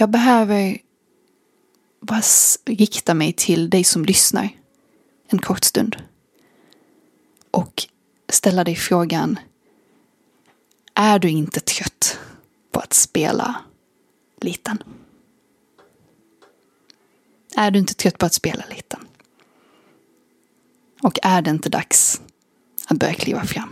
Jag behöver bara rikta mig till dig som lyssnar en kort stund. Och ställa dig frågan. Är du inte trött på att spela liten? Är du inte trött på att spela liten? Och är det inte dags att börja kliva fram?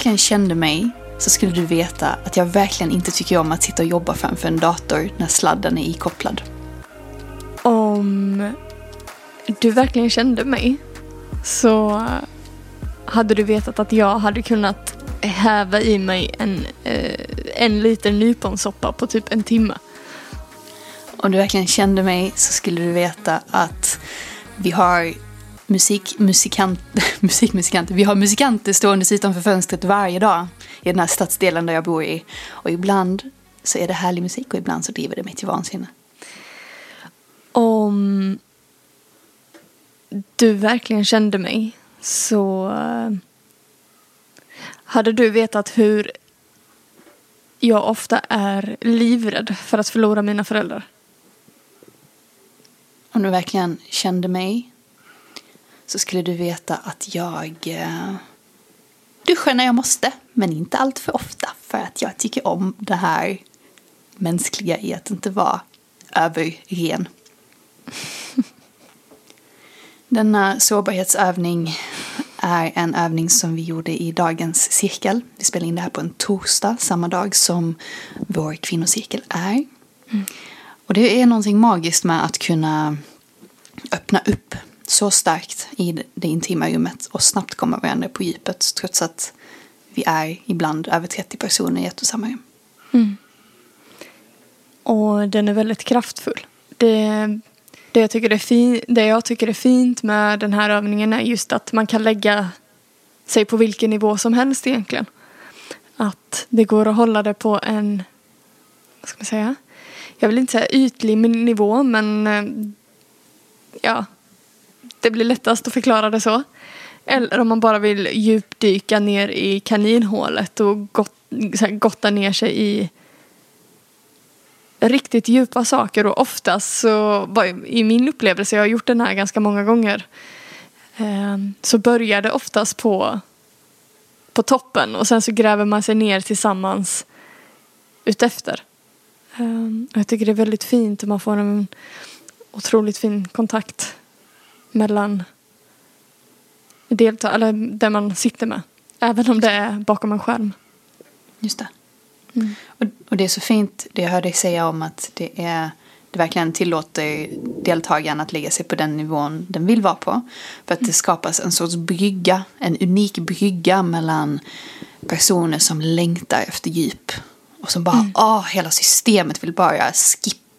Verkligen kände mig så skulle du veta att jag verkligen inte tycker om att sitta och jobba framför en dator när sladden är ikopplad. Om du verkligen kände mig så hade du vetat att jag hade kunnat häva i mig en, eh, en liter nyponsoppa på typ en timme. Om du verkligen kände mig så skulle du veta att vi har musik, musikant, musikmusikanter. Vi har musikanter stående utanför fönstret varje dag i den här stadsdelen där jag bor i. Och ibland så är det härlig musik och ibland så driver det mig till vansinne. Om du verkligen kände mig så eh, hade du vetat hur jag ofta är livrädd för att förlora mina föräldrar. Om du verkligen kände mig så skulle du veta att jag eh, duschar när jag måste, men inte allt för ofta för att jag tycker om det här mänskliga i att inte vara överren. Denna sårbarhetsövning är en övning som vi gjorde i dagens cirkel. Vi spelade in det här på en torsdag, samma dag som vår kvinnocirkel är. Mm. Och det är någonting magiskt med att kunna öppna upp så starkt i det intima rummet och snabbt komma varandra på djupet trots att vi är ibland över 30 personer i ett och samma rum. Mm. Och den är väldigt kraftfull. Det, det, jag tycker är fin, det jag tycker är fint med den här övningen är just att man kan lägga sig på vilken nivå som helst egentligen. Att det går att hålla det på en, vad ska man säga, jag vill inte säga ytlig nivå men eh, ja, det blir lättast att förklara det så. Eller om man bara vill djupdyka ner i kaninhålet och gott, gotta ner sig i riktigt djupa saker och oftast så, i min upplevelse, jag har gjort den här ganska många gånger, ehm, så börjar det oftast på, på toppen och sen så gräver man sig ner tillsammans utefter. Ehm, jag tycker det är väldigt fint och man får en otroligt fin kontakt mellan delta eller där man sitter med. Även om det är bakom en skärm. Just det. Mm. Och, och, det är så fint det jag hör dig säga om att det är det verkligen tillåter deltagaren att lägga sig på den nivån den vill vara på. För att det skapas en sorts brygga, en unik brygga mellan personer som längtar efter djup. Och som bara, mm. åh, hela systemet vill bara skippa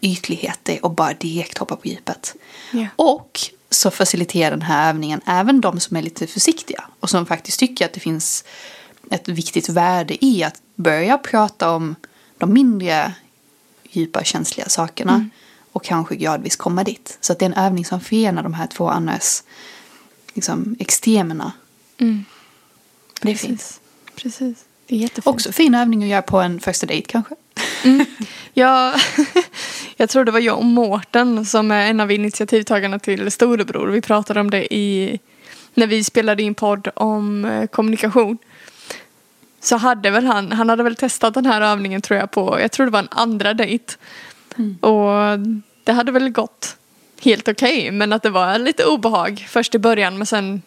ytligheter och bara direkt hoppa på djupet. Yeah. Och så faciliterar den här övningen även de som är lite försiktiga och som faktiskt tycker att det finns ett viktigt värde i att börja prata om de mindre djupa känsliga sakerna mm. och kanske gradvis komma dit. Så att det är en övning som förenar de här två annars liksom, extremerna. Mm. Det Precis. fint. Precis. Det är jättefint. Också fin övning att göra på en första dejt kanske. Mm. Ja, jag tror det var jag och Mårten som är en av initiativtagarna till Storebror. Vi pratade om det i, när vi spelade in podd om eh, kommunikation. Så hade väl han, han hade väl testat den här övningen tror jag på, jag tror det var en andra dejt. Mm. Och det hade väl gått helt okej okay, men att det var lite obehag först i början men sen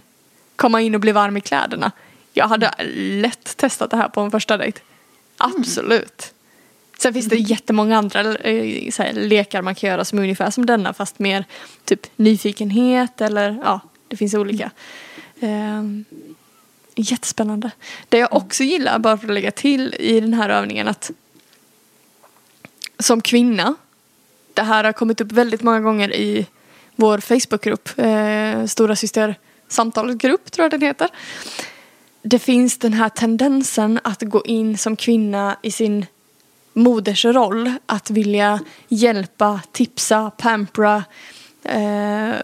komma in och bli varm i kläderna. Jag hade lätt testat det här på en första dejt. Mm. Sen finns det mm. jättemånga andra eh, så här, lekar man kan göra som är ungefär som denna fast mer typ nyfikenhet eller ja, det finns olika. Eh, jättespännande. Det jag också gillar, bara för att lägga till i den här övningen, att som kvinna, det här har kommit upp väldigt många gånger i vår Facebookgrupp, eh, Stora Syster samtalsgrupp tror jag den heter. Det finns den här tendensen att gå in som kvinna i sin modersroll, att vilja hjälpa, tipsa, pampra, eh,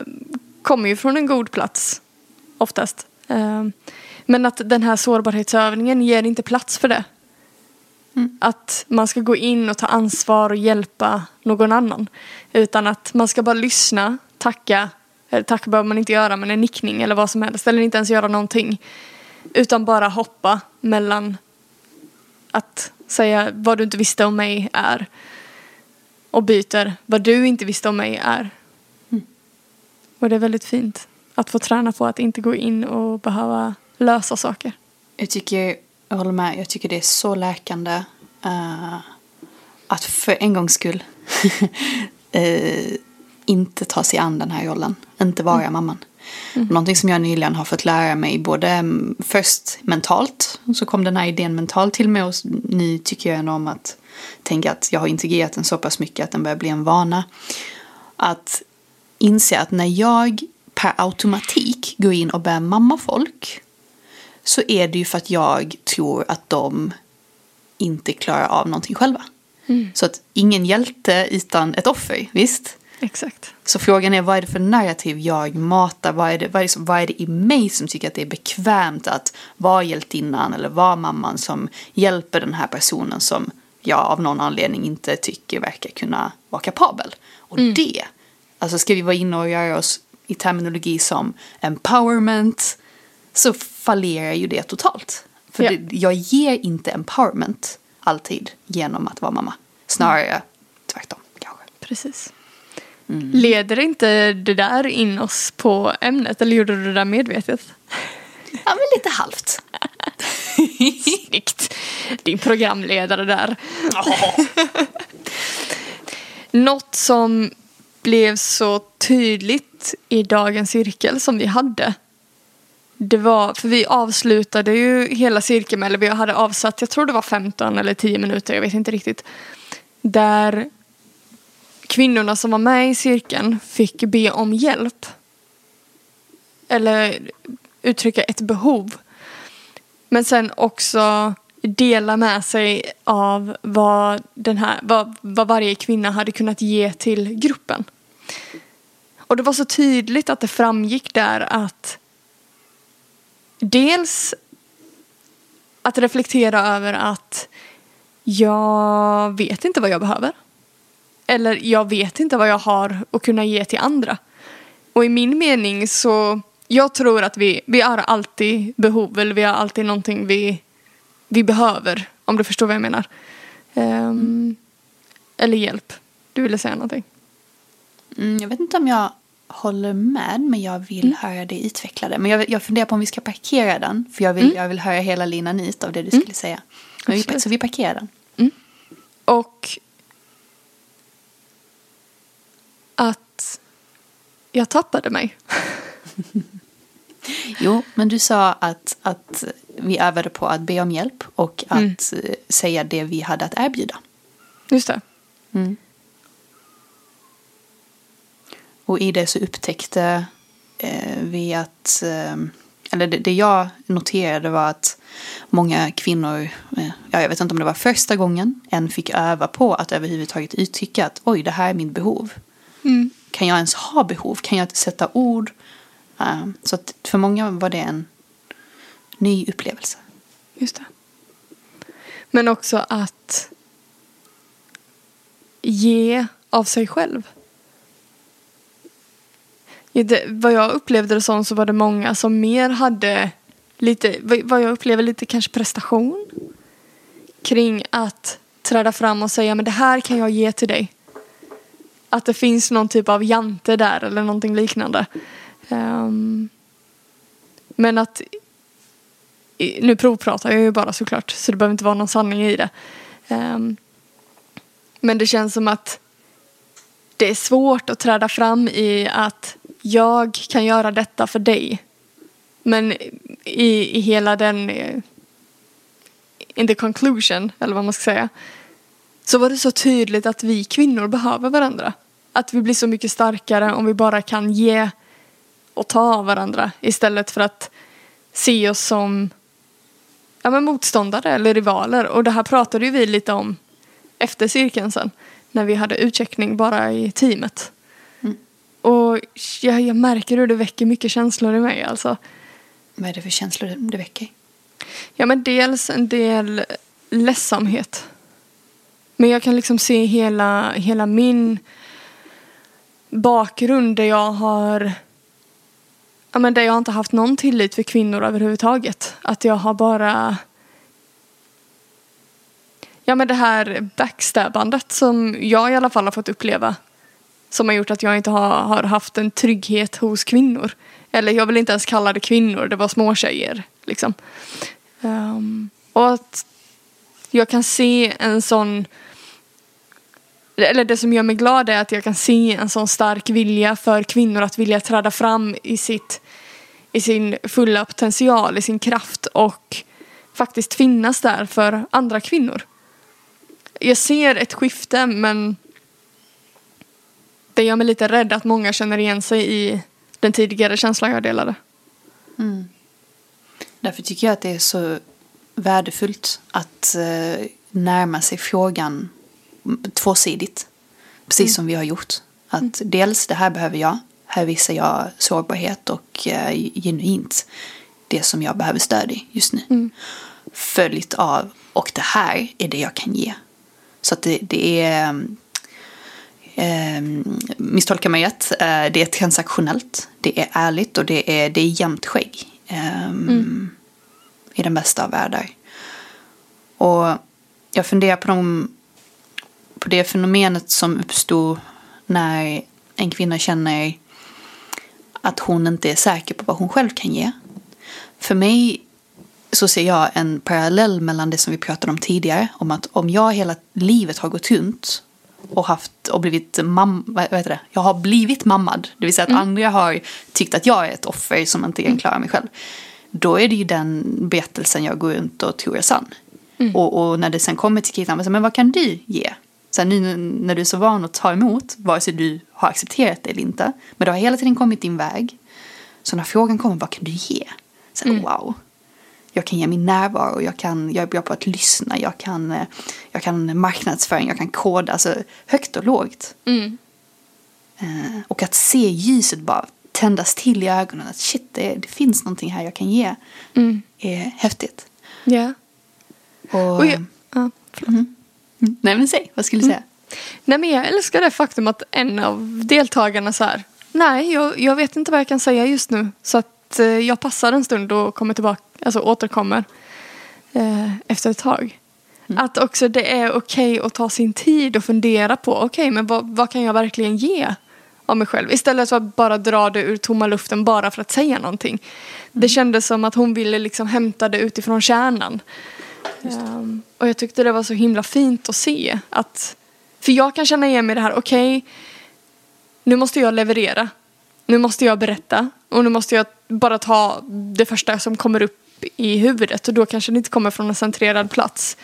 kommer ju från en god plats oftast. Eh, men att den här sårbarhetsövningen ger inte plats för det. Mm. Att man ska gå in och ta ansvar och hjälpa någon annan. Utan att man ska bara lyssna, tacka. Eller tacka behöver man inte göra men en nickning eller vad som helst. Eller inte ens göra någonting. Utan bara hoppa mellan att säga vad du inte visste om mig är. Och byter vad du inte visste om mig är. Mm. Och det är väldigt fint att få träna på att inte gå in och behöva lösa saker. Jag tycker, jag håller med, jag tycker det är så läkande uh, att för en gångs skull uh, inte ta sig an den här rollen, inte vara mm. mamman. Mm. Någonting som jag nyligen har fått lära mig både mm, först mentalt, så kom den här idén mentalt till mig och nu tycker jag om att tänka att jag har integrerat den så pass mycket att den börjar bli en vana. Att inse att när jag per automatik går in och börjar mamma folk så är det ju för att jag tror att de inte klarar av någonting själva. Mm. Så att ingen hjälte utan ett offer, visst? Exakt. Så frågan är vad är det för narrativ jag matar? Vad är, det, vad, är det, vad är det i mig som tycker att det är bekvämt att vara hjältinnan eller vara mamman som hjälper den här personen som jag av någon anledning inte tycker verkar kunna vara kapabel. Och mm. det, alltså ska vi vara inne och göra oss i terminologi som empowerment så fallerar ju det totalt. För ja. det, jag ger inte empowerment alltid genom att vara mamma. Snarare mm. tvärtom kanske. Precis. Mm. Leder inte det där in oss på ämnet eller gjorde du det där medvetet? Ja, men lite halvt. Snyggt. Din programledare där. Något som blev så tydligt i dagens cirkel som vi hade. Det var, för vi avslutade ju hela cirkeln, eller vi hade avsatt, jag tror det var 15 eller 10 minuter, jag vet inte riktigt. Där kvinnorna som var med i cirkeln fick be om hjälp. Eller uttrycka ett behov. Men sen också dela med sig av vad, den här, vad, vad varje kvinna hade kunnat ge till gruppen. Och det var så tydligt att det framgick där att dels att reflektera över att jag vet inte vad jag behöver. Eller jag vet inte vad jag har att kunna ge till andra. Och i min mening så, jag tror att vi, vi har alltid behov eller vi har alltid någonting vi, vi behöver. Om du förstår vad jag menar. Um, mm. Eller hjälp. Du ville säga någonting. Mm, jag vet inte om jag håller med men jag vill mm. höra dig utveckla det. Men jag, jag funderar på om vi ska parkera den. För jag vill, mm. jag vill höra hela linan ut av det du mm. skulle säga. Vi, så vi parkerar den. Mm. Och att jag tappade mig. jo, men du sa att, att vi övade på att be om hjälp och att mm. säga det vi hade att erbjuda. Just det. Mm. Och i det så upptäckte eh, vi att, eh, eller det, det, jag noterade var att många kvinnor, eh, ja, jag vet inte om det var första gången, än fick öva på att överhuvudtaget uttrycka att oj, det här är mitt behov. Mm. Kan jag ens ha behov? Kan jag sätta ord? Uh, så att för många var det en ny upplevelse. Just det. Men också att ge av sig själv. Det, vad jag upplevde det som så var det många som mer hade lite, vad jag upplever lite kanske prestation. Kring att träda fram och säga men det här kan jag ge till dig att det finns någon typ av jante där eller någonting liknande. Um, men att nu provpratar jag ju bara såklart så det behöver inte vara någon sanning i det. Um, men det känns som att det är svårt att träda fram i att jag kan göra detta för dig. Men i, i hela den, eh, in the conclusion, eller vad man ska säga, så var det så tydligt att vi kvinnor behöver varandra. Att vi blir så mycket starkare om vi bara kan ge och ta av varandra istället för att se oss som ja, men motståndare eller rivaler. Och det här pratade ju vi lite om efter cirkeln sen. När vi hade utcheckning bara i teamet. Mm. Och jag, jag märker hur det väcker mycket känslor i mig alltså. Vad är det för känslor det väcker? Ja men dels en del ledsamhet. Men jag kan liksom se hela, hela min bakgrund där jag har ja, men där jag inte haft någon tillit för kvinnor överhuvudtaget. Att jag har bara Ja men det här backstabbandet som jag i alla fall har fått uppleva. Som har gjort att jag inte har, har haft en trygghet hos kvinnor. Eller jag vill inte ens kalla det kvinnor, det var små tjejer liksom. Um, och att jag kan se en sån eller det som gör mig glad är att jag kan se en sån stark vilja för kvinnor att vilja träda fram i, sitt, i sin fulla potential, i sin kraft och faktiskt finnas där för andra kvinnor. Jag ser ett skifte men det gör mig lite rädd att många känner igen sig i den tidigare känslan jag delade. Mm. Därför tycker jag att det är så värdefullt att eh, närma sig frågan tvåsidigt. Precis mm. som vi har gjort. Att mm. dels det här behöver jag. Här visar jag sårbarhet och eh, genuint det som jag behöver stöd i just nu. Mm. Följt av och det här är det jag kan ge. Så att det, det är eh, misstolka mig rätt. Eh, det är transaktionellt. Det är ärligt och det är, det är jämnt skägg. Eh, mm. I den bästa av världar. Och jag funderar på de på det fenomenet som uppstod när en kvinna känner att hon inte är säker på vad hon själv kan ge. För mig så ser jag en parallell mellan det som vi pratade om tidigare. Om att om jag hela livet har gått runt och haft och blivit mam vad heter det? Jag har blivit mammad. Det vill säga att mm. andra har tyckt att jag är ett offer som inte kan klara mig själv. Då är det ju den berättelsen jag går runt och tror är sann. Mm. Och, och, när det sen kommer till kritan, men vad kan du ge? Sen nu när du är så van att ta emot, vare sig du har accepterat det eller inte. Men det har hela tiden kommit din väg. Så när frågan kommer, vad kan du ge? Sen, mm. wow. Jag kan ge min närvaro, jag, kan, jag är bra på att lyssna, jag kan, eh, jag kan marknadsföring, jag kan koda, alltså högt och lågt. Mm. Eh, och att se ljuset bara tändas till i ögonen, att shit, det, det finns någonting här jag kan ge, mm. är häftigt. Ja. Och, och jag, ja, mm. Nej men säg, vad skulle du säga? Mm. Nej men jag älskar det faktum att en av deltagarna så här, nej jag, jag vet inte vad jag kan säga just nu så att eh, jag passar en stund och kommer tillbaka, alltså återkommer eh, efter ett tag. Mm. Att också det är okej okay att ta sin tid och fundera på, okej okay, men vad, vad kan jag verkligen ge av mig själv? Istället för att bara dra det ur tomma luften bara för att säga någonting. Mm. Det kändes som att hon ville liksom hämta det utifrån kärnan. Um, och jag tyckte det var så himla fint att se att, för jag kan känna igen mig i det här, okej, okay, nu måste jag leverera. Nu måste jag berätta och nu måste jag bara ta det första som kommer upp i huvudet och då kanske det inte kommer från en centrerad plats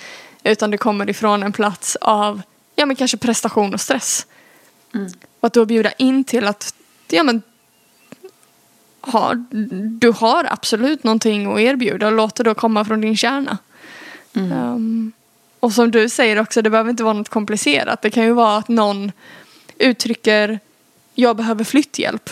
utan det kommer ifrån en plats av, ja men kanske prestation och stress. Mm. Och att då bjuda in till att, ja men har, du har absolut någonting att erbjuda och låt det då komma från din kärna. Mm. Um, och som du säger också, det behöver inte vara något komplicerat. Det kan ju vara att någon uttrycker jag behöver flytthjälp.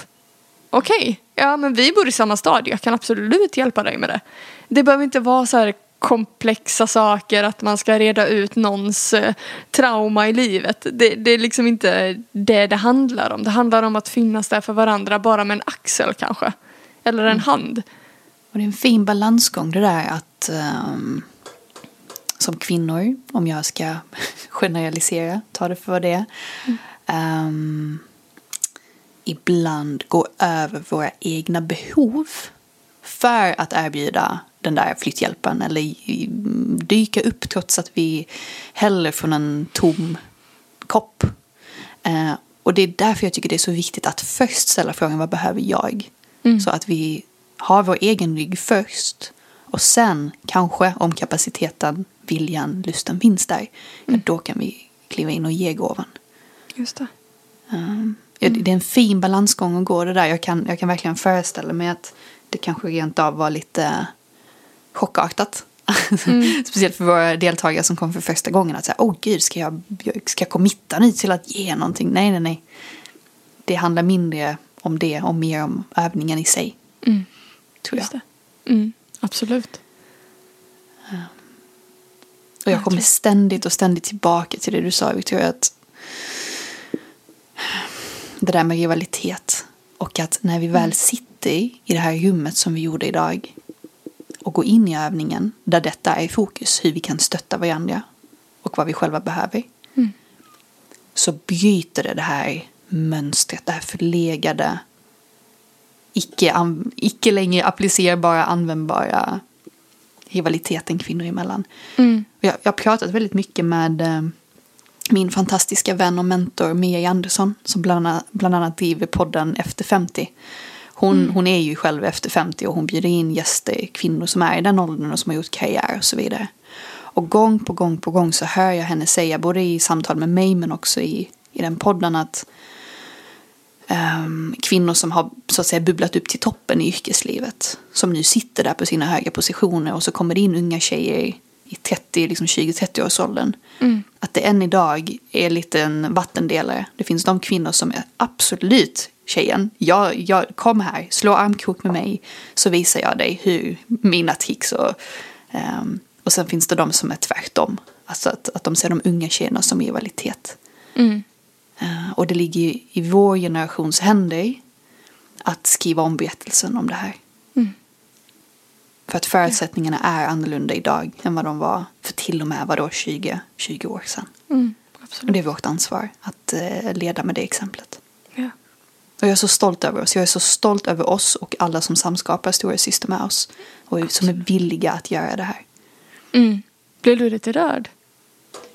Okej, okay. ja men vi bor i samma stad, jag kan absolut hjälpa dig med det. Det behöver inte vara så här komplexa saker, att man ska reda ut någons eh, trauma i livet. Det, det, är liksom inte det det handlar om. Det handlar om att finnas där för varandra bara med en axel kanske. Eller en mm. hand. Och det är en fin balansgång det där att um, som kvinnor, om jag ska generalisera, ta det för vad det är, mm. um, ibland gå över våra egna behov för att erbjuda den där flytthjälpen eller dyka upp trots att vi häller från en tom kopp. Uh, och det är därför jag tycker det är så viktigt att först ställa frågan vad behöver jag? Mm. Så att vi ha vår egen rygg först. Och sen kanske om kapaciteten, viljan, lusten finns där. Ja, då kan vi kliva in och ge gåvan. Just det. Um, ja, det är en fin balansgång att gå det där. Jag kan, jag kan verkligen föreställa mig att det kanske rent av var lite chockartat. Mm. Speciellt för våra deltagare som kom för första gången. Att säga, åh oh, gud, ska jag, ska jag committa nu till att ge någonting? Nej, nej, nej. Det handlar mindre om det och mer om övningen i sig. Mm. Tror jag. Mm, absolut. Och jag kommer ständigt och ständigt tillbaka till det du sa Victoria. Att det där med rivalitet. Och att när vi väl sitter i det här rummet som vi gjorde idag. Och går in i övningen där detta är i fokus. Hur vi kan stötta varandra. Och vad vi själva behöver. Mm. Så bryter det det här mönstret. Det här förlegade. Icke, icke längre applicerbara, användbara rivaliteten kvinnor emellan. Mm. Jag, jag har pratat väldigt mycket med eh, min fantastiska vän och mentor Mia Andersson som bland annat, bland annat driver podden Efter 50. Hon, mm. hon är ju själv efter 50 och hon bjuder in gäster, kvinnor som är i den åldern och som har gjort karriär och så vidare. Och gång på gång på gång så hör jag henne säga, både i samtal med mig men också i, i den podden att um, kvinnor som har så att säga bubblat upp till toppen i yrkeslivet. Som nu sitter där på sina höga positioner och så kommer det in unga tjejer i 30, liksom 20-30 års åldern. Mm. Att det än idag är lite en vattendelare. Det finns de kvinnor som är absolut tjejen. Jag, jag, kom här, slå armkrok med mig så visar jag dig hur mina tricks och, um, och sen finns det de som är tvärtom. Alltså att, att de ser de unga tjejerna som rivalitet. Mm. Uh, och det ligger i vår generations händer att skriva om berättelsen om det här. Mm. För att förutsättningarna är annorlunda idag än vad de var för till och med vadå, 20, 20 år sedan. Mm, och det är vårt ansvar att uh, leda med det exemplet. Ja. Och jag är så stolt över oss. Jag är så stolt över oss och alla som samskapar Stora Syster med oss. Och Absolut. som är villiga att göra det här. Mm. Blev du lite rörd?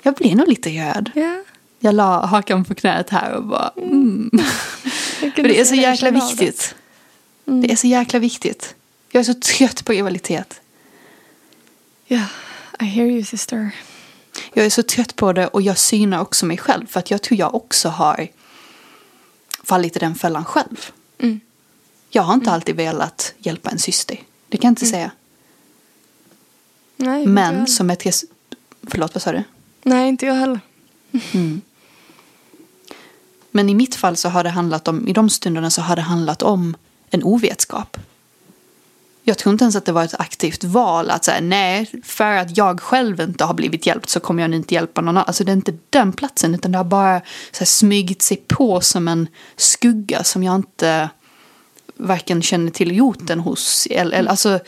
Jag blev nog lite rörd. Ja. Jag la hakan på knät här och bara mm. För det är så jäkla viktigt. Mm. Det är så jäkla viktigt. Jag är så trött på rivalitet. Ja, yeah, I hear you sister. Jag är så trött på det och jag synar också mig själv. För att jag tror jag också har fallit i den fällan själv. Mm. Jag har inte mm. alltid velat hjälpa en syster. Det kan jag inte Mm. säga. Nej, jag Men heller. som ett res... Förlåt, vad sa du? Nej, inte jag heller. Mm. Men i mitt fall så har det handlat om, i de stunderna så har det handlat om en ovetskap. Jag tror inte ens att det var ett aktivt val att säga nej, för att jag själv inte har blivit hjälpt så kommer jag inte hjälpa någon annan. Alltså det är inte den platsen utan det har bara så här, smygit sig på som en skugga som jag inte varken känner till roten hos. Eller, eller, alltså,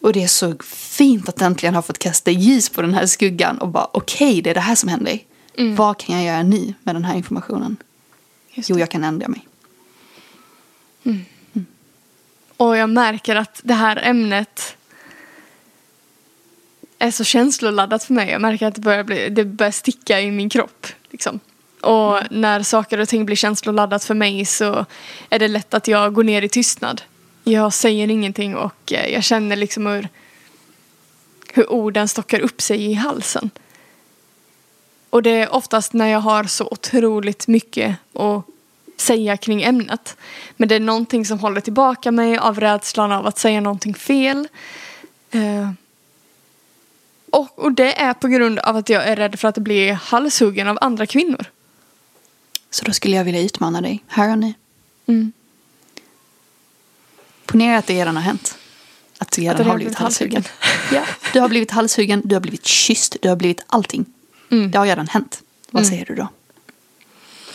och det är så fint att äntligen ha fått kasta ljus på den här skuggan och bara okej, okay, det är det här som händer. Mm. Vad kan jag göra nu med den här informationen? Jo, jag kan ändra mig. Och jag märker att det här ämnet är så känsloladdat för mig. Jag märker att det börjar, bli, det börjar sticka i min kropp. Liksom. Och när saker och ting blir känsloladdat för mig så är det lätt att jag går ner i tystnad. Jag säger ingenting och eh, jag känner liksom hur, hur orden stockar upp sig i halsen. Och det är oftast när jag har så otroligt mycket att säga kring ämnet. Men det är någonting som håller tillbaka mig av rädslan av att säga någonting fel. Eh, och, och det är på grund av att jag är rädd för att bli halshuggen av andra kvinnor. Så då skulle jag vilja utmana dig, här och nu. Mm. Ponera att det redan har hänt. Att du redan Att har blivit blivit halshuggen. Ja, du har blivit halshuggen, du har blivit kysst, du har blivit allting. Mm. Det har redan hänt. Vad Mm. säger du då?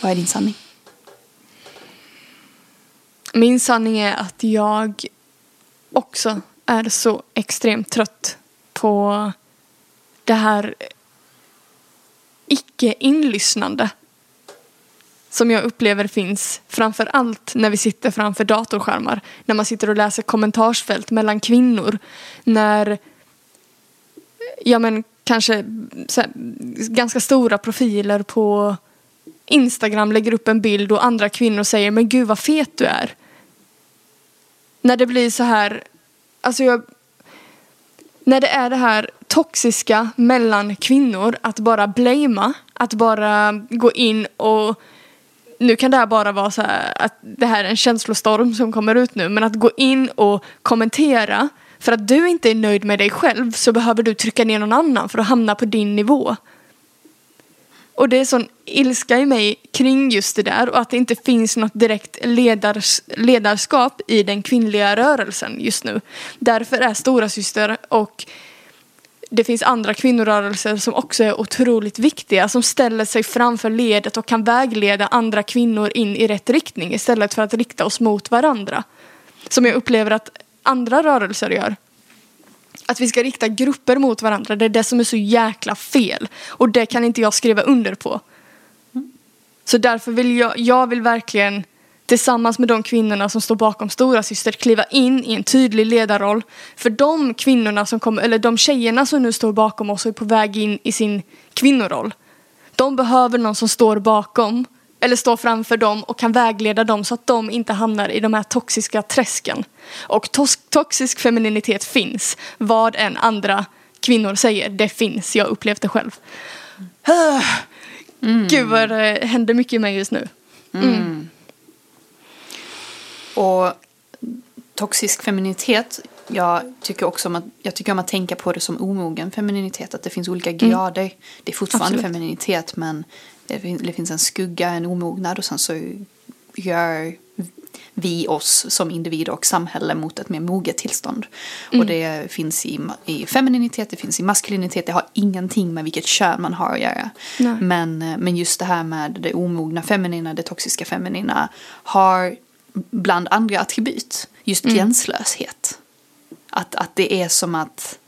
Vad är din sanning? Min sanning är att jag också är så extremt trött på det här icke-inlyssnande som jag upplever finns framför allt när vi sitter framför datorskärmar. När man sitter och läser kommentarsfält mellan kvinnor. När ja men kanske så här, ganska stora profiler på Instagram lägger upp en bild och andra kvinnor säger men gud vad fet du är när det blir så här, alltså jag, när det är det här toxiska mellan kvinnor, att bara blamea, att bara gå in och nu kan det här bara vara så här att det här är en känslostorm som kommer ut nu, men att gå in och kommentera för att du inte är nöjd med dig själv så behöver du trycka ner någon annan för att hamna på din nivå. Och det är sån ilska i mig kring just det där och att det inte finns något direkt ledars, ledarskap i den kvinnliga rörelsen just nu. Därför är stora syster och det finns andra kvinnorörelser som också är otroligt viktiga som ställer sig framför ledet och kan vägleda andra kvinnor in i rätt riktning istället för att rikta oss mot varandra. Som jag upplever att andra rörelser gör. Att vi ska rikta grupper mot varandra, det är det som är så jäkla fel. Och det kan inte jag skriva under på. Så därför vill jag, jag vill verkligen tillsammans med de kvinnorna som står bakom Stora Syster kliva in i en tydlig ledarroll. För de kvinnorna som kommer, eller de tjejerna som nu står bakom oss och är på väg in i sin kvinnoroll. De behöver någon som står bakom eller står framför dem och kan vägleda dem så att de inte hamnar i de här toxiska träsken. Och tos toxisk femininitet finns. Vad än andra kvinnor säger, det finns. Jag upplevt det själv. Mm. Gud vad det händer mycket i mig just nu. Mm. Mm. Och toxisk femininitet, jag tycker också om att, jag tycker om att tänka på det som omogen femininitet. Att det finns olika mm. grader. Det är fortfarande Absolut. femininitet men det finns en skugga, en omognad och sen så gör vi oss som individer och samhälle mot ett mer moget tillstånd. Mm. Och det finns i, i femininitet, det finns i maskulinitet, det har ingenting med vilket kön man har att göra. Men, men just det här med det omogna feminina, det toxiska feminina har bland andra attribut just mm. gränslöshet. Att, att det är som att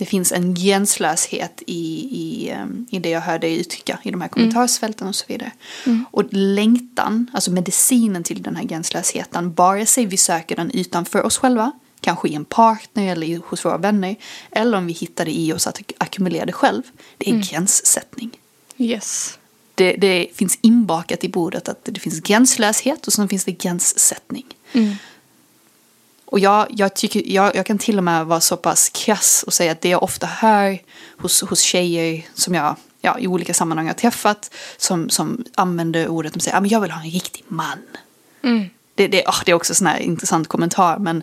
det finns en gränslöshet i, i, ehm, i det jag hörde dig uttrycka i de här kommentarsfälten och så vidare. Mm. Och längtan, alltså medicinen till den här gränslösheten, vare sig vi söker den utanför oss själva, kanske i en partner eller hos våra vänner, eller om vi hittar det i oss att ackumulera det själv, det är mm. gränssättning. Yes. Det, det, finns inbakat i bordet att det finns gränslöshet och sen finns det gränssättning. Mm. Och jag, jag, tycker, jag, jag kan till och med vara så pass krass och säga att det jag ofta hör hos, hos tjejer som jag ja, i olika sammanhang har träffat som, som använder ordet, de säger att ah, jag vill ha en riktig man. Mm. Det, det, oh, det är också en sån här intressant kommentar men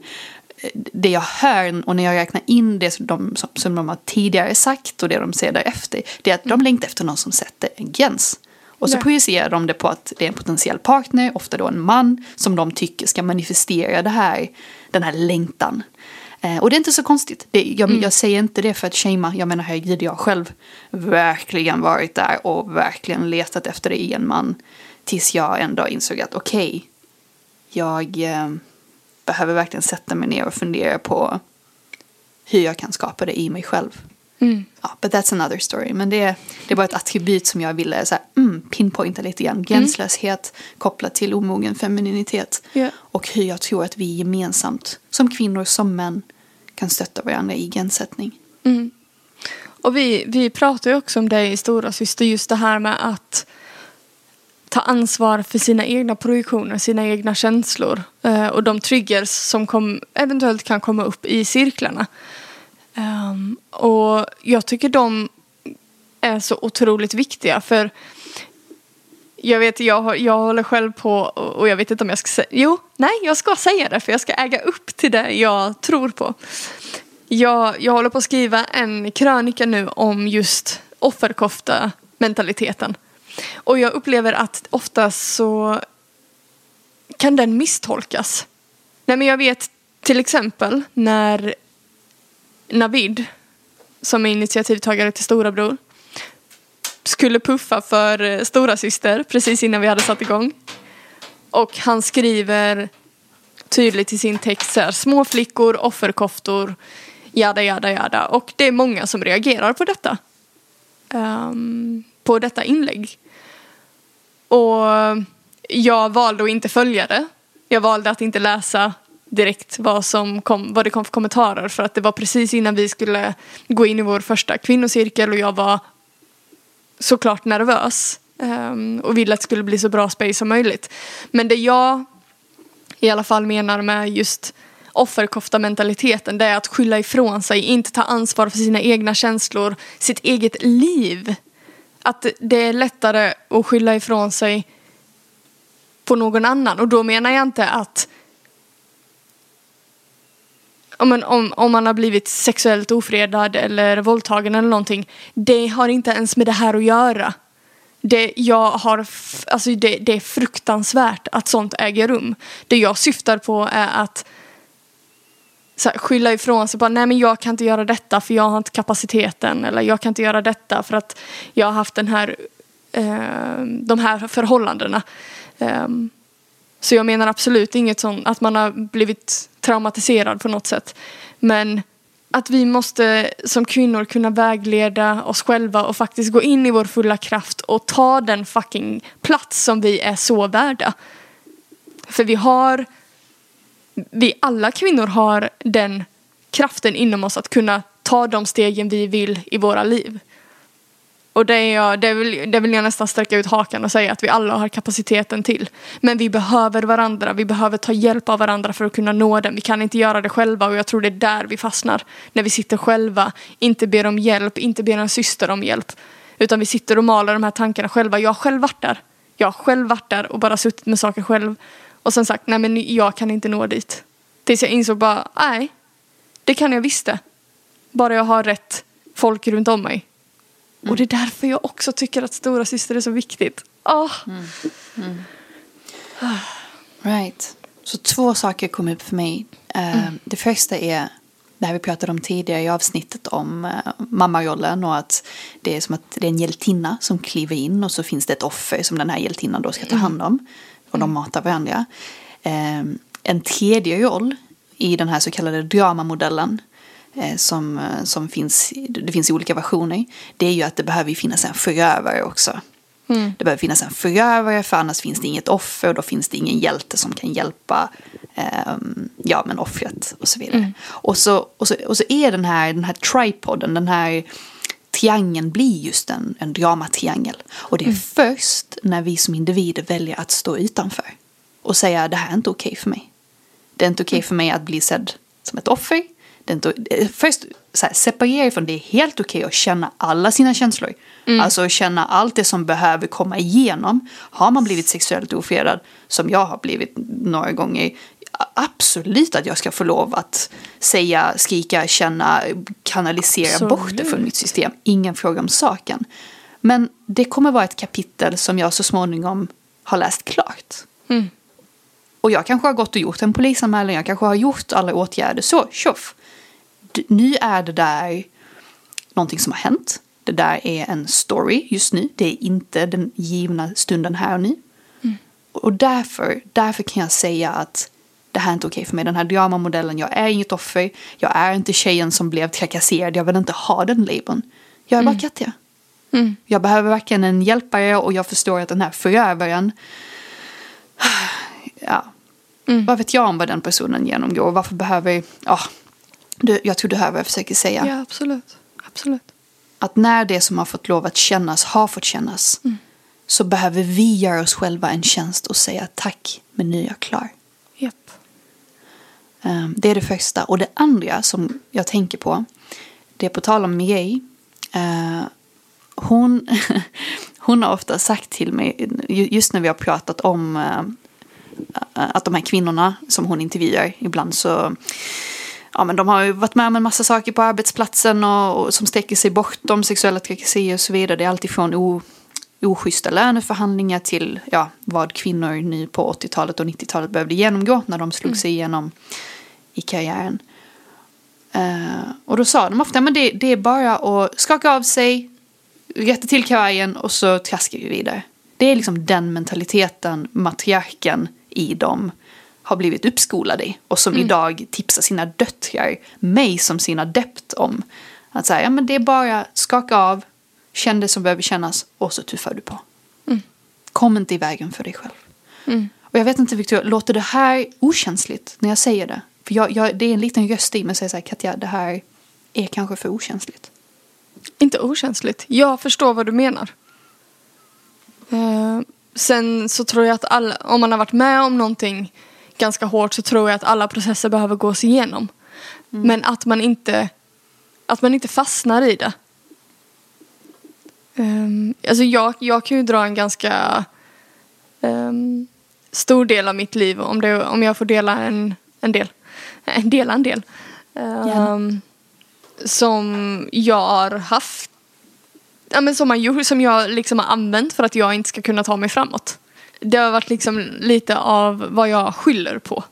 eh, det jag hör och när jag räknar in det som de, som, som de har tidigare sagt och det de säger därefter det är att mm. de längtar efter någon som sätter en gräns. Och så ja. projicerar de det på att det är en potentiell partner, ofta då en man, som de tycker ska manifestera det här, den här längtan. Eh, och det är inte så konstigt. Det, jag, mm. jag, säger inte det för att shamea, jag menar herregud, jag har själv verkligen varit där och verkligen letat efter det i en man. Tills jag ändå insåg att okej, okay, jag eh, behöver verkligen sätta mig ner och fundera på hur jag kan skapa det i mig själv. Mm. Ja, but that's another story. Men det, det var ett attribut som jag ville så här, mm, pinpointa lite grann. Gränslöshet mm. kopplat till omogen femininitet. Yeah. Och hur jag tror att vi gemensamt, som kvinnor, som män, kan stötta varandra i gränssättning. Mm. Och vi, vi pratar ju också om det i Stora Syster, just det här med att ta ansvar för sina egna projektioner, sina egna känslor eh, och de triggers som kom, eventuellt kan komma upp i cirklarna. Um, och jag tycker de är så otroligt viktiga för jag vet, jag, jag håller själv på och jag vet inte om jag ska säga, jo, nej, jag ska säga det för jag ska äga upp till det jag tror på. Jag, jag håller på att skriva en krönika nu om just offerkofta mentaliteten. Och jag upplever att ofta så kan den misstolkas. Nej men jag vet till exempel när Navid, som är initiativtagare till Storabror, skulle puffa för eh, stora syster precis innan vi hade satt igång. Och han skriver tydligt i sin text så här, små flickor, offerkoftor, jada jada jada. Och det är många som reagerar på detta. Um, på detta inlägg. Och jag valde att inte följa det. Jag valde att inte läsa direkt vad, som kom, vad det kom för kommentarer för att det var precis innan vi skulle gå in i vår första kvinnocirkel och jag var såklart nervös um, och ville att det skulle bli så bra space som möjligt. Men det jag i alla fall menar med just offerkofta-mentaliteten. Det är att skylla ifrån sig, inte ta ansvar för sina egna känslor, sitt eget liv. Att det är lättare att skylla ifrån sig på någon annan. Och då menar jag inte att om, om, om man har blivit sexuellt ofredad eller våldtagen eller någonting. Det har inte ens med det här att göra. Det, jag har, alltså det, det är fruktansvärt att sånt äger rum. Det jag syftar på är att så här, skylla ifrån sig. Bara, Nej men jag kan inte göra detta för jag har inte kapaciteten. Eller jag kan inte göra detta för att jag har haft den här, eh, de här förhållandena. Eh, så jag menar absolut inget sånt att man har blivit traumatiserad på något sätt. Men att vi måste som kvinnor kunna vägleda oss själva och faktiskt gå in i vår fulla kraft och ta den fucking plats som vi är så värda. För vi har, vi alla kvinnor har den kraften inom oss att kunna ta de stegen vi vill i våra liv. Och det, är jag, det, vill, det vill jag nästan sträcka ut hakan och säga att vi alla har kapaciteten till. Men vi behöver varandra, vi behöver ta hjälp av varandra för att kunna nå den. Vi kan inte göra det själva och jag tror det är där vi fastnar. När vi sitter själva, inte ber om hjälp, inte ber en syster om hjälp. Utan vi sitter och maler de här tankarna själva. Jag har själv varit där. Jag har själv varit där och bara suttit med saker själv. Och sen sagt, nej men jag kan inte nå dit. Tills jag insåg bara, nej. Det kan jag visst det. Bara jag har rätt folk runt om mig. Mm. Och det är därför jag också tycker att stora syster är så viktigt. Oh. Mm. Mm. Right. Så två saker kom upp för mig. Uh, det första är det här vi pratade om tidigare i avsnittet om uh, mammarollen och att det är som att det är en hjältinna som kliver in och så finns det ett offer som den här hjältinnan då ska ta hand om. Och de matar varandra. Uh, en tredje roll i den här så kallade dramamodellen som, eh, som finns, det finns i olika versioner, det är ju att det behöver finnas en förövare också. Mm. Det behöver finnas en förövare för annars finns det inget offer och då finns det ingen hjälte som kan hjälpa eh, ja, men offret och så vidare. Mm. Och, så, och, så, och så är den här, den här tripoden, den här triangeln blir just en, en dramatriangel. Och det är mm. först när vi som individer väljer att stå utanför och säga det här är inte okej okay för mig. Det är inte okej okay mm. för mig att bli sedd som ett offer det eh, först så här, separera ifrån det är helt okej okay att känna alla sina känslor. Mm. Alltså känna allt det som behöver komma igenom. Har man blivit sexuellt ofredad, som jag har blivit några gånger, absolut att jag ska få lov att säga, skrika, känna, kanalisera absolut. bort det från mitt system. Ingen fråga om saken. Men det kommer vara ett kapitel som jag så småningom har läst klart. Mm. Och jag kanske har gått och gjort en polisanmälan, jag kanske har gjort alla åtgärder, så tjoff nu är det där någonting som har hänt. Det där är en story just nu. Det är inte den givna stunden här och nu. Mm. Och därför, därför kan jag säga att det här är inte okej för mig. Den här dramamodellen, jag är inget offer. Jag är inte tjejen som blev trakasserad. Jag vill inte ha den labeln. Jag är mm. bara Katja. Mm. Jag behöver verkligen en hjälpare och jag förstår att den här förövaren ja, mm. vad vet jag om vad den personen genomgår varför behöver, ja, du, jag tror du hör vad jag försöker säga. Ja, absolut. absolut. Att när det som har fått lov att kännas har fått kännas mm. så behöver vi göra oss själva en tjänst och säga tack, men nu är jag klar. Yep. Um, det är det första. Och det andra som jag tänker på, det är på tal om Mireille. Uh, hon, hon har ofta sagt till mig, just när vi har pratat om uh, att de här kvinnorna som hon intervjuar, ibland så ja, men de har ju varit med om en massa saker på arbetsplatsen och, och som sträcker sig bortom sexuella trakasserier och så vidare. Det är alltifrån o, oschyssta löneförhandlingar till ja, vad kvinnor nu på 80-talet och 90-talet behövde genomgå när de slog mm. sig igenom i karriären. Uh, och då sa de ofta, men det, det är bara att skaka av sig, rätta till kavajen och så traskar vi vidare. Det är liksom den mentaliteten matriarken i dem har blivit uppskolade i och som mm. idag tipsar sina döttrar, mig som sin adept om att säga, ja men det är bara skaka av, känn det som behöver kännas och så tuffar du på. Mm. Kom inte i vägen för dig själv. Mm. Och jag vet inte Victoria, låter det här okänsligt när jag säger det? För jag, jag, det är en liten röst i mig som säger Katja, det här är kanske för okänsligt. Inte okänsligt, jag förstår vad du menar. Uh, sen så tror jag att alla, om man har varit med om någonting ganska hårt så tror jag att alla processer behöver gås igenom. Men att man inte att man inte fastnar i det. Um, alltså jag, jag kan ju dra en ganska um, stor del av mitt liv om, det, om jag får dela en, en del. En dela en del. Um, som jag har haft. Ja, men som, man, som jag liksom har använt för att jag inte ska kunna ta mig framåt. Det har varit liksom lite av vad jag skyller på.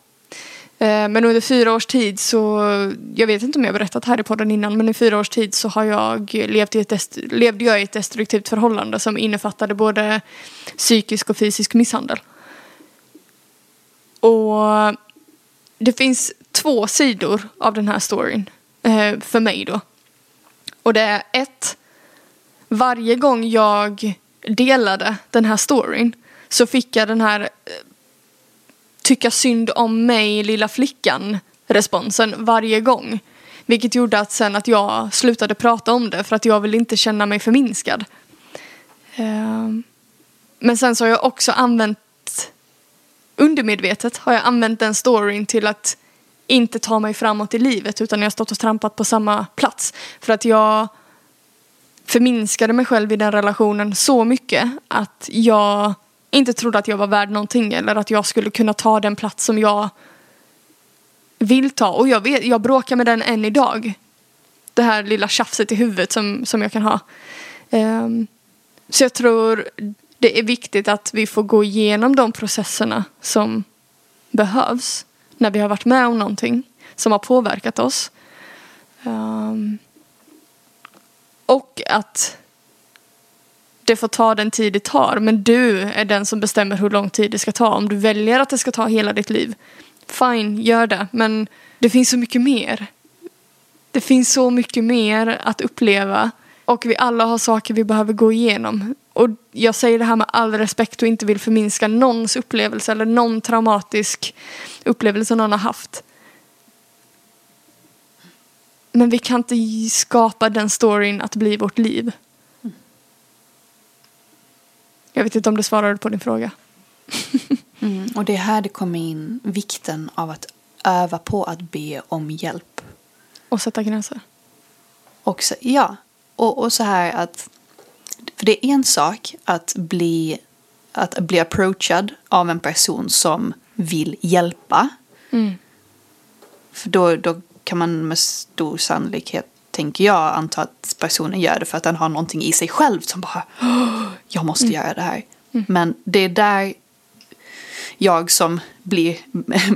Eh, men under fyra års tid så, jag vet inte om jag har berättat här i podden innan, men i fyra års tid så har jag levt i ett, levde jag i ett destruktivt förhållande som innefattade både psykisk och fysisk misshandel. Och det finns två sidor av den här storyn eh, för mig då. Och det är ett, varje gång jag delade den här storyn så fick jag den här eh, tycka synd om mig, lilla flickan, responsen varje gång. Vilket gjorde att sen att jag slutade prata om det för att jag ville inte känna mig förminskad. Ehm, men sen så har jag också använt, undermedvetet har jag använt den storyn till att inte ta mig framåt i livet utan jag har stått och trampat på samma plats. För att jag förminskade mig själv i den relationen så mycket att jag inte trodde att jag var värd någonting eller att jag skulle kunna ta den plats som jag vill ta. Och jag, vet, jag bråkar med den än idag. Det här lilla tjafset i huvudet som, som jag kan ha. Um, så jag tror det är viktigt att vi får gå igenom de processerna som behövs när vi har varit med om någonting som har påverkat oss. Um, och att det får ta den tid det tar. Men du är den som bestämmer hur lång tid det ska ta. Om du väljer att det ska ta hela ditt liv, fine, gör det. Men det finns så mycket mer. Det finns så mycket mer att uppleva. Och vi alla har saker vi behöver gå igenom. Och jag säger det här med all respekt och inte vill förminska någons upplevelse eller någon traumatisk upplevelse någon har haft. Men vi kan inte skapa den storyn att bli vårt liv. Jag vet inte om det svarade på din fråga. mm, och det är här det kommer in vikten av att öva på att be om hjälp. Och sätta gränser. Och så, ja, och, och så här att för det är en sak att bli, att bli approachad av en person som vill hjälpa. Mm. För då, då kan man med stor sannolikhet tänker jag, anta att personen gör det för att den har någonting i sig själv som bara, jag måste mm. göra det här. Mm. Men det är där jag som blir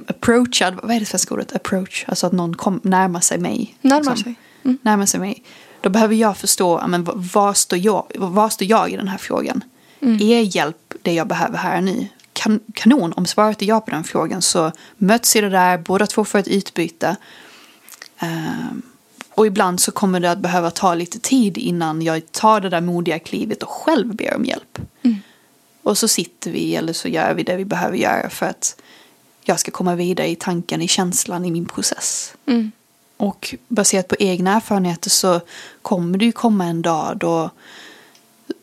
approachad, vad är det svenska ordet, approach, alltså att någon kom, närmar sig mig. Närmar liksom, sig. Mm. Närmar sig mig. Då behöver jag förstå, men, var, står jag, var står jag i den här frågan? Mm. Är hjälp det jag behöver här nu? Kan, kanon, om svaret är ja på den frågan så möts i det där, båda två får ett utbyte. Um, och ibland så kommer det att behöva ta lite tid innan jag tar det där modiga klivet och själv ber om hjälp. Mm. Och så sitter vi eller så gör vi det vi behöver göra för att jag ska komma vidare i tanken, i känslan, i min process. Mm. Och baserat på egna erfarenheter så kommer det ju komma en dag då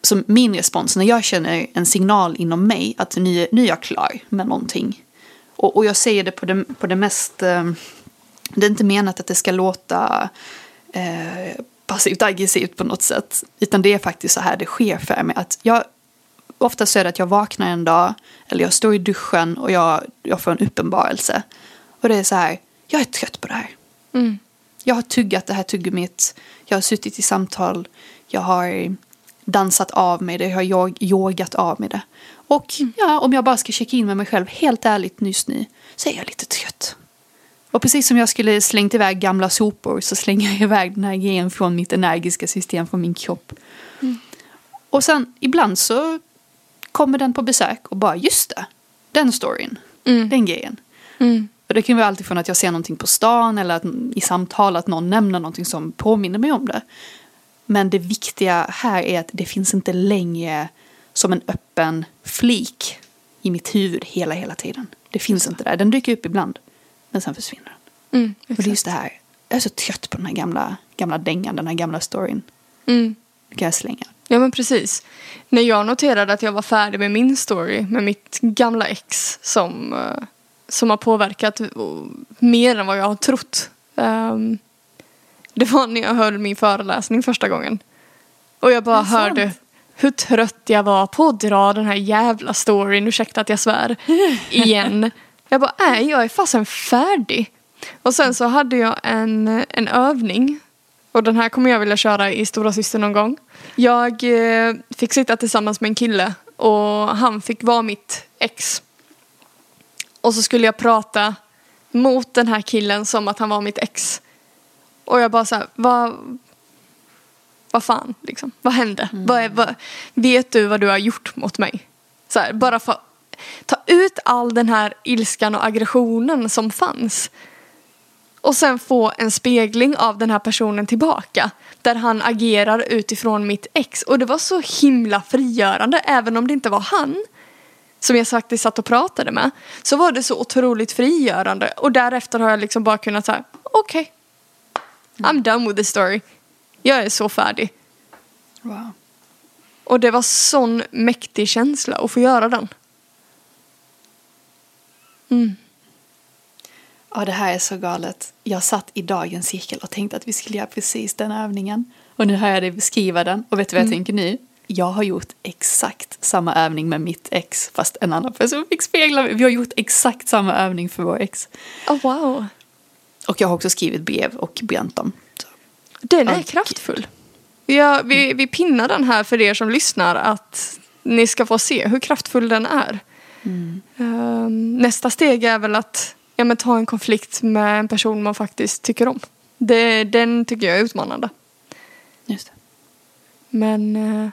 som min respons när jag känner en signal inom mig att nu, nu är jag klar med någonting. Och, och jag säger det på det, på det mest, eh, det är inte menat att det ska låta eh, passivt aggressivt på något sätt. Utan det är faktiskt så här det sker för mig. Att jag, ofta så är det att jag vaknar en dag eller jag står i duschen och jag, jag får en uppenbarelse. Och det är så här, jag är trött på det här. Mm. Jag har tuggat det här tuggummit, jag har suttit i samtal, jag har dansat av med det, jag har yogat av med det. Och mm. ja, om jag bara ska checka in med mig själv, helt ärligt nyss nu, så är jag lite trött. Och precis som jag skulle slängt iväg gamla sopor så slänger jag iväg den här grejen från mitt energiska system, från min kropp. Mm. Och sen ibland så kommer den på besök och bara just det, den storyn, mm. den grejen. Mm. Och det kan vara alltifrån att jag ser någonting på stan eller att, i samtal att någon nämner någonting som påminner mig om det. Men det viktiga här är att det finns inte längre som en öppen flik i mitt huvud hela, hela tiden. Det finns inte där. Den dyker upp ibland. Men sen försvinner den. Mm, och det är just det här. Jag är så trött på den här gamla, gamla dängan, den här gamla storyn. Mm. Det kan jag slänga. Ja men precis. När jag noterade att jag var färdig med min story med mitt gamla ex som uh, som har påverkat mer än vad jag har trott. Um, det var när jag höll min föreläsning första gången. Och jag bara hörde hur trött jag var på att dra den här jävla storyn, ursäkta att jag svär, igen. Jag bara, nej jag är fasen färdig. Och sen så hade jag en, en övning. Och den här kommer jag vilja köra i Stora Syster någon gång. Jag eh, fick sitta tillsammans med en kille och han fick vara mitt ex. Och så skulle jag prata mot den här killen som att han var mitt ex. Och jag bara så här, vad, vad fan, liksom, vad hände? Mm. Vad är, vad, vet du vad du har gjort mot mig? Så här, bara för ta ut all den här ilskan och aggressionen som fanns. Och sen få en spegling av den här personen tillbaka. Där han agerar utifrån mitt ex. Och det var så himla frigörande, även om det inte var han som jag faktiskt satt och pratade med. Så var det så otroligt frigörande. Och därefter har jag liksom bara kunnat säga, okej. Okay, I'm done with the story. Jag är så färdig. Wow. Och det var sån mäktig känsla att få göra den. Mm. Ja, det här är så galet. Jag satt i dagens cirkel och tänkte att vi skulle göra precis den övningen. Och nu hör jag dig beskriva den. Och vet du vad jag mm. tänker nu? Jag har gjort exakt samma övning med mitt ex fast en annan person fick spegla mig. Vi har gjort exakt samma övning för vår ex. Oh, wow. Och jag har också skrivit brev och bränt dem. Så. Den är kraftfull. Ja, vi, vi pinnar den här för er som lyssnar att ni ska få se hur kraftfull den är. Mm. Um, nästa steg är väl att ja, men ta en konflikt med en person man faktiskt tycker om. Det, den tycker jag är utmanande. Just det. Men, uh,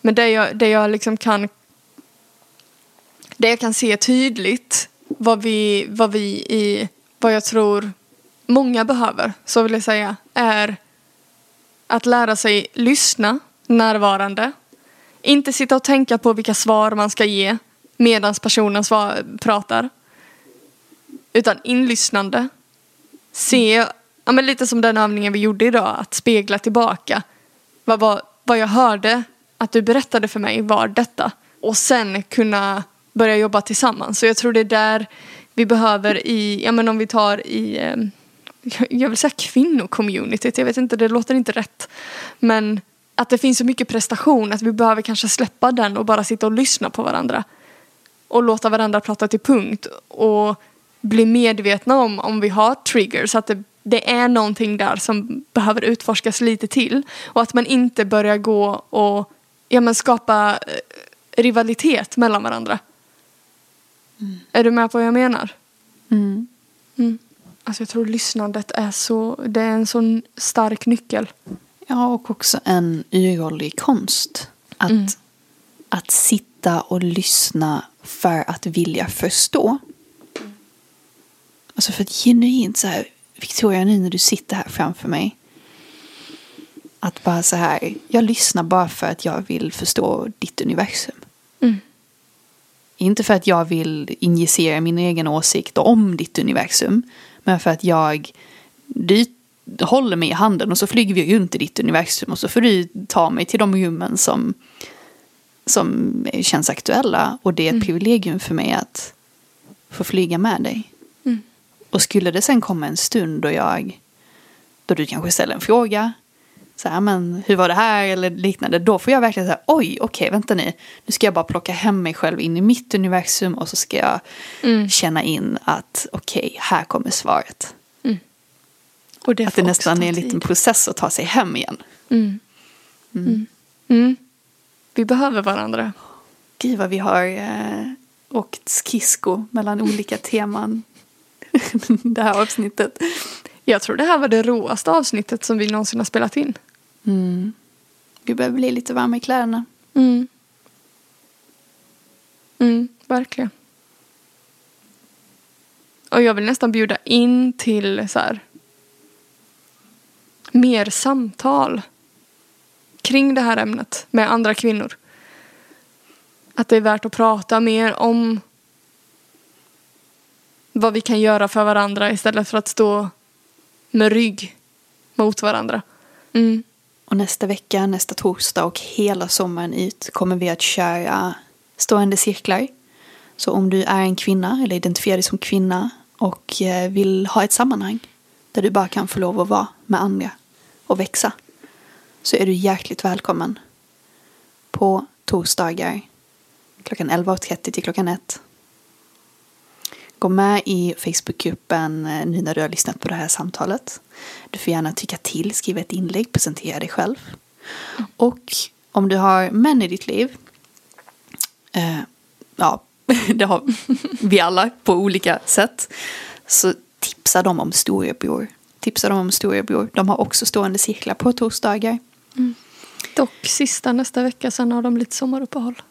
men det jag, det jag liksom kan det jag kan se tydligt vad vi, vad vi i, vad jag tror många behöver, så vill jag säga, är att lära sig lyssna närvarande. Inte sitta och tänka på vilka svar man ska ge medan personen svar, pratar. Utan inlyssnande. Se, ja, men lite som den övningen vi gjorde idag, att spegla tillbaka. Vad, vad, vad jag hörde att du berättade för mig var detta. Och sen kunna börja jobba tillsammans. Så jag tror det är där vi behöver i, ja men om vi tar i ehm, jag vill säga kvinnocommunityt, jag vet inte, det låter inte rätt. Men att det finns så mycket prestation att vi behöver kanske släppa den och bara sitta och lyssna på varandra. Och låta varandra prata till punkt och bli medvetna om om vi har triggers, att det, det är någonting där som behöver utforskas lite till. Och att man inte börjar gå och ja, men skapa eh, rivalitet mellan varandra. Mm. Är du med på vad jag menar? Mm. Mm. Alltså jag tror lyssnandet är så, det är en sån stark nyckel. Ja, och också en uråldrig konst. Att, mm. att sitta och lyssna för att vilja förstå. Alltså för att genuint så här, Victoria nu när du sitter här framför mig. Att bara så här, jag lyssnar bara för att jag vill förstå ditt universum. Mm. Inte för att jag vill injicera min egen åsikt om ditt universum. Men för att jag, du håller mig i handen och så flyger vi runt i ditt universum och så får du ta mig till de rummen som, som känns aktuella. Och det är ett mm. privilegium för mig att få flyga med dig. Mm. Och skulle det sen komma en stund då jag, då du kanske ställer en fråga så här, men hur var det här eller liknande. Då får jag verkligen säga, oj, okej, okay, vänta nu. Nu ska jag bara plocka hem mig själv in i mitt universum och så ska jag mm. känna in att okej, okay, här kommer svaret. Mm. Och det att det nästan är en liten process att ta sig hem igen. Vi behöver varandra. Gud vad vi har eh, åkt skridsko mellan olika teman det här avsnittet. Jag tror det här var det råaste avsnittet som vi någonsin har spelat in. Mm. Vi behöver bli lite varma i kläderna. Mm. Mm, verkligen. Och jag vill nästan bjuda in till så här, mer samtal kring det här ämnet med andra kvinnor. Att det är värt att prata mer om vad vi kan göra för varandra istället för att stå med rygg mot varandra. Mm. Och nästa vecka, nästa torsdag och hela sommaren ut kommer vi att köra stående cirklar. Så om du är en kvinna eller identifierar dig som kvinna och eh, vill ha ett sammanhang där du bara kan få lov att vara med andra och växa så är du hjärtligt välkommen på torsdagar klockan 11.30 till klockan 1. Gå med i Facebookgruppen eh, nu när du har lyssnat på det här samtalet. Du får gärna tycka till, skriva ett inlägg, presentera dig själv. Och om du har män i ditt liv, eh, ja, det har vi alla på olika sätt, så tipsa dem om storebror. Tipsa dem om storebror. De har också stående cirklar på torsdagar. Mm. Dock sista nästa vecka, sen har de lite sommaruppehåll.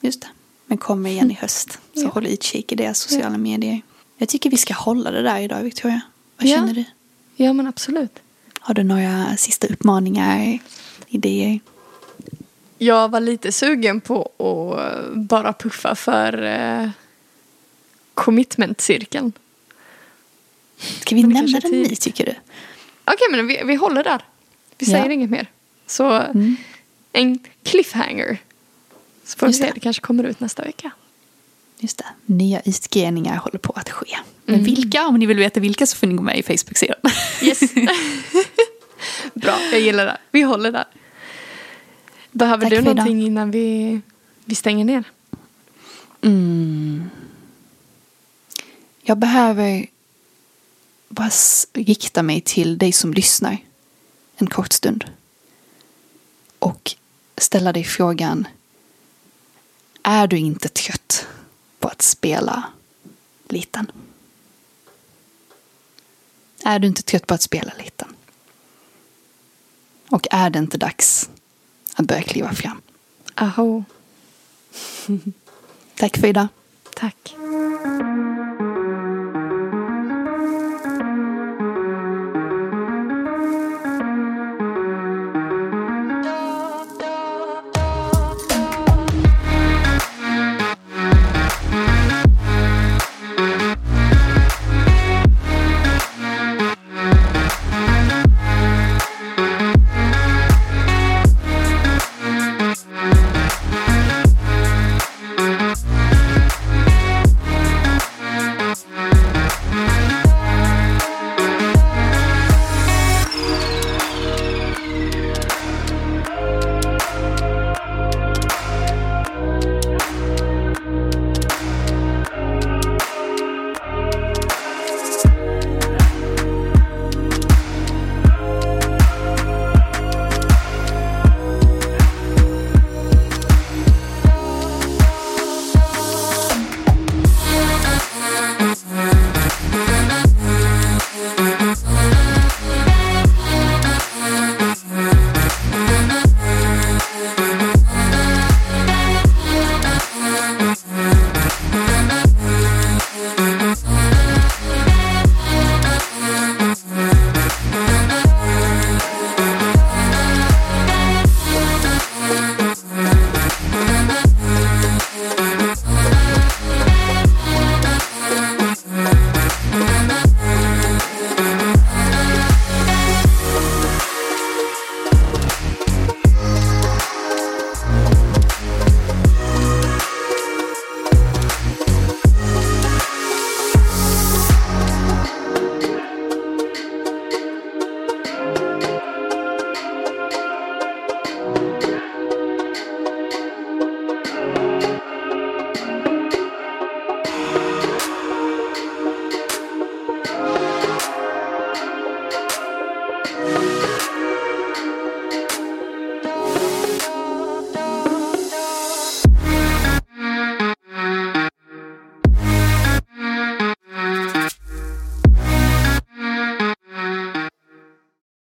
Just det. Men kommer igen i höst. Så Ja. håll utkik i deras sociala medier. Jag tycker vi ska hålla det där idag, Victoria. Vad Ja. känner du? Ja men absolut. Har du några sista uppmaningar, idéer? Jag var lite sugen på att bara puffa för eh, commitment-cirkeln. Ska vi nämna den nu, tycker du? Okej men vi, vi håller där. Vi Ja. säger inget mer. Så Mm. en cliffhanger. Så får vi se, det. det kanske kommer ut nästa vecka. Just det. Nya utgreningar håller på att ske. Men Mm. vilka? Om ni vill veta vilka så får ni gå med i Facebook-sidan. Yes. Bra, jag gillar det. Vi håller där. Behöver Tack du för idag. någonting innan vi, vi stänger ner? Mm. Jag behöver bara rikta mig till dig som lyssnar en kort stund. Och ställa dig frågan. Är du inte trött på att spela liten? Är du inte trött på att spela liten? Och är det inte dags att börja kliva fram? Aho. Tack för idag. Tack.